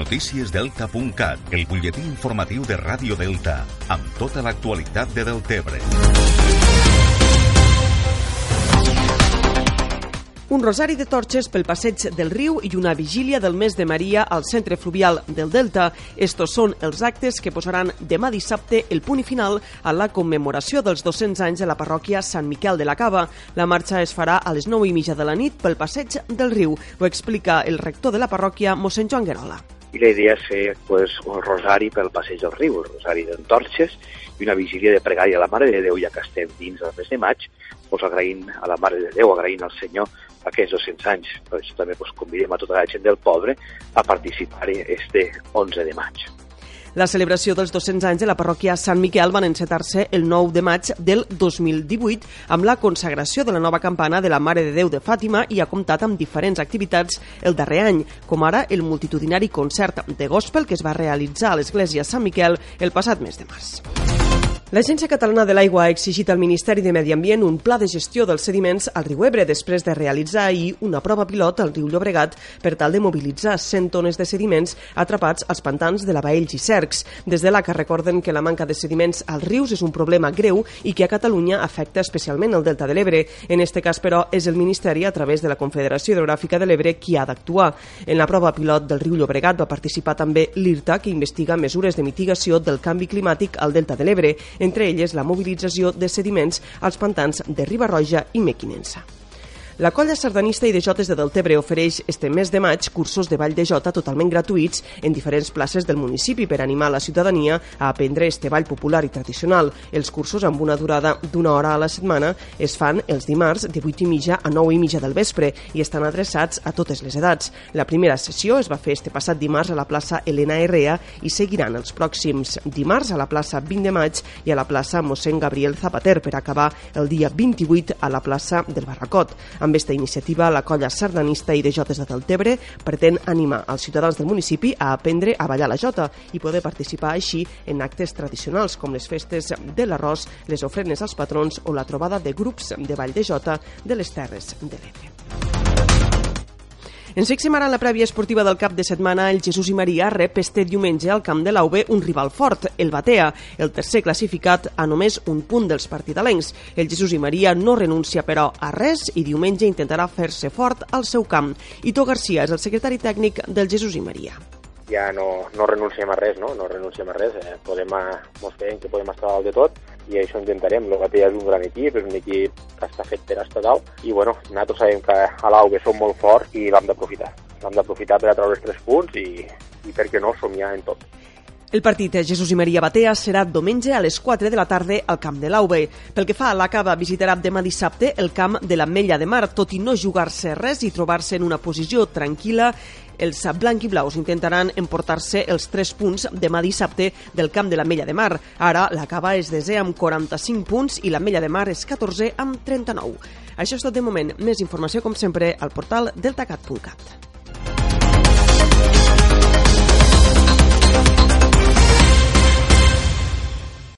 Noticiesdelta.cat, el butlletí informatiu de Ràdio Delta, amb tota l'actualitat de Deltebre. Un rosari de torxes pel passeig del riu i una vigília del mes de Maria al centre fluvial del Delta. Estos són els actes que posaran demà dissabte el punt final a la commemoració dels 200 anys de la parròquia Sant Miquel de la Cava. La marxa es farà a les 9 i mitja de la nit pel passeig del riu. Ho explica el rector de la parròquia, mossèn Joan Guerola. I la idea és fer pues, un rosari pel passeig del riu, un rosari d'entorxes i una vigília de pregària a la Mare de Déu, ja que estem dins del mes de maig, pues, agraint a la Mare de Déu, agraint al Senyor aquests 200 anys. Per això també pues, convidem a tota la gent del poble a participar este 11 de maig. La celebració dels 200 anys de la parròquia Sant Miquel van encetar-se el 9 de maig del 2018 amb la consagració de la nova campana de la Mare de Déu de Fàtima i ha comptat amb diferents activitats el darrer any, com ara el multitudinari concert de gospel que es va realitzar a l'església Sant Miquel el passat mes de març. L'Agència Catalana de l'Aigua ha exigit al Ministeri de Medi Ambient un pla de gestió dels sediments al riu Ebre després de realitzar ahir una prova pilot al riu Llobregat per tal de mobilitzar 100 tones de sediments atrapats als pantans de la Baells i Cercs. Des de l'ACA recorden que la manca de sediments als rius és un problema greu i que a Catalunya afecta especialment el Delta de l'Ebre. En este cas, però, és el Ministeri, a través de la Confederació Hidrogràfica de l'Ebre, qui ha d'actuar. En la prova pilot del riu Llobregat va participar també l'IRTA, que investiga mesures de mitigació del canvi climàtic al Delta de l'Ebre entre elles la mobilització de sediments als pantans de Ribarroja i Mequinensa. La colla sardanista i de Jotes de Deltebre ofereix este mes de maig cursos de ball de jota totalment gratuïts en diferents places del municipi per animar la ciutadania a aprendre este ball popular i tradicional. Els cursos amb una durada d'una hora a la setmana es fan els dimarts de 8 i mitja a 9 i mitja del vespre i estan adreçats a totes les edats. La primera sessió es va fer este passat dimarts a la plaça Elena Herrea i seguiran els pròxims dimarts a la plaça 20 de maig i a la plaça mossèn Gabriel Zapater per acabar el dia 28 a la plaça del Barracot. Amb amb aquesta iniciativa, la colla sardanista i de Jotes de Deltebre pretén animar els ciutadans del municipi a aprendre a ballar la jota i poder participar així en actes tradicionals com les festes de l'arròs, les ofrenes als patrons o la trobada de grups de ball de jota de les Terres de l'Ebre. Ens fixem ara en la prèvia esportiva del cap de setmana. El Jesús i Maria rep este diumenge al camp de l'AUB un rival fort, el Batea, el tercer classificat a només un punt dels partidalencs. El Jesús i Maria no renuncia, però, a res i diumenge intentarà fer-se fort al seu camp. Ito Garcia és el secretari tècnic del Jesús i Maria ja no, no renunciem a res, no? No renunciem a res. Eh? Podem, mos creiem que podem estar dalt de tot i això intentarem. El Batea és un gran equip, és un equip que està fet per estar dalt i bueno, nosaltres sabem que a l'AUB som molt forts i l'hem d'aprofitar. L'hem d'aprofitar per a treure els tres punts i, i per què no somiar en tot. El partit de Jesús i Maria Batea serà diumenge a les 4 de la tarda al camp de l'AUB. Pel que fa a l'ACABA, visitarà demà dissabte el camp de la Mella de Mar, tot i no jugar-se res i trobar-se en una posició tranquil·la els blanc i blaus intentaran emportar-se els 3 punts demà dissabte del camp de la Mella de Mar. Ara la Cava és desè amb 45 punts i la Mella de Mar és 14 amb 39. Això és tot de moment. Més informació, com sempre, al portal deltacat.cat.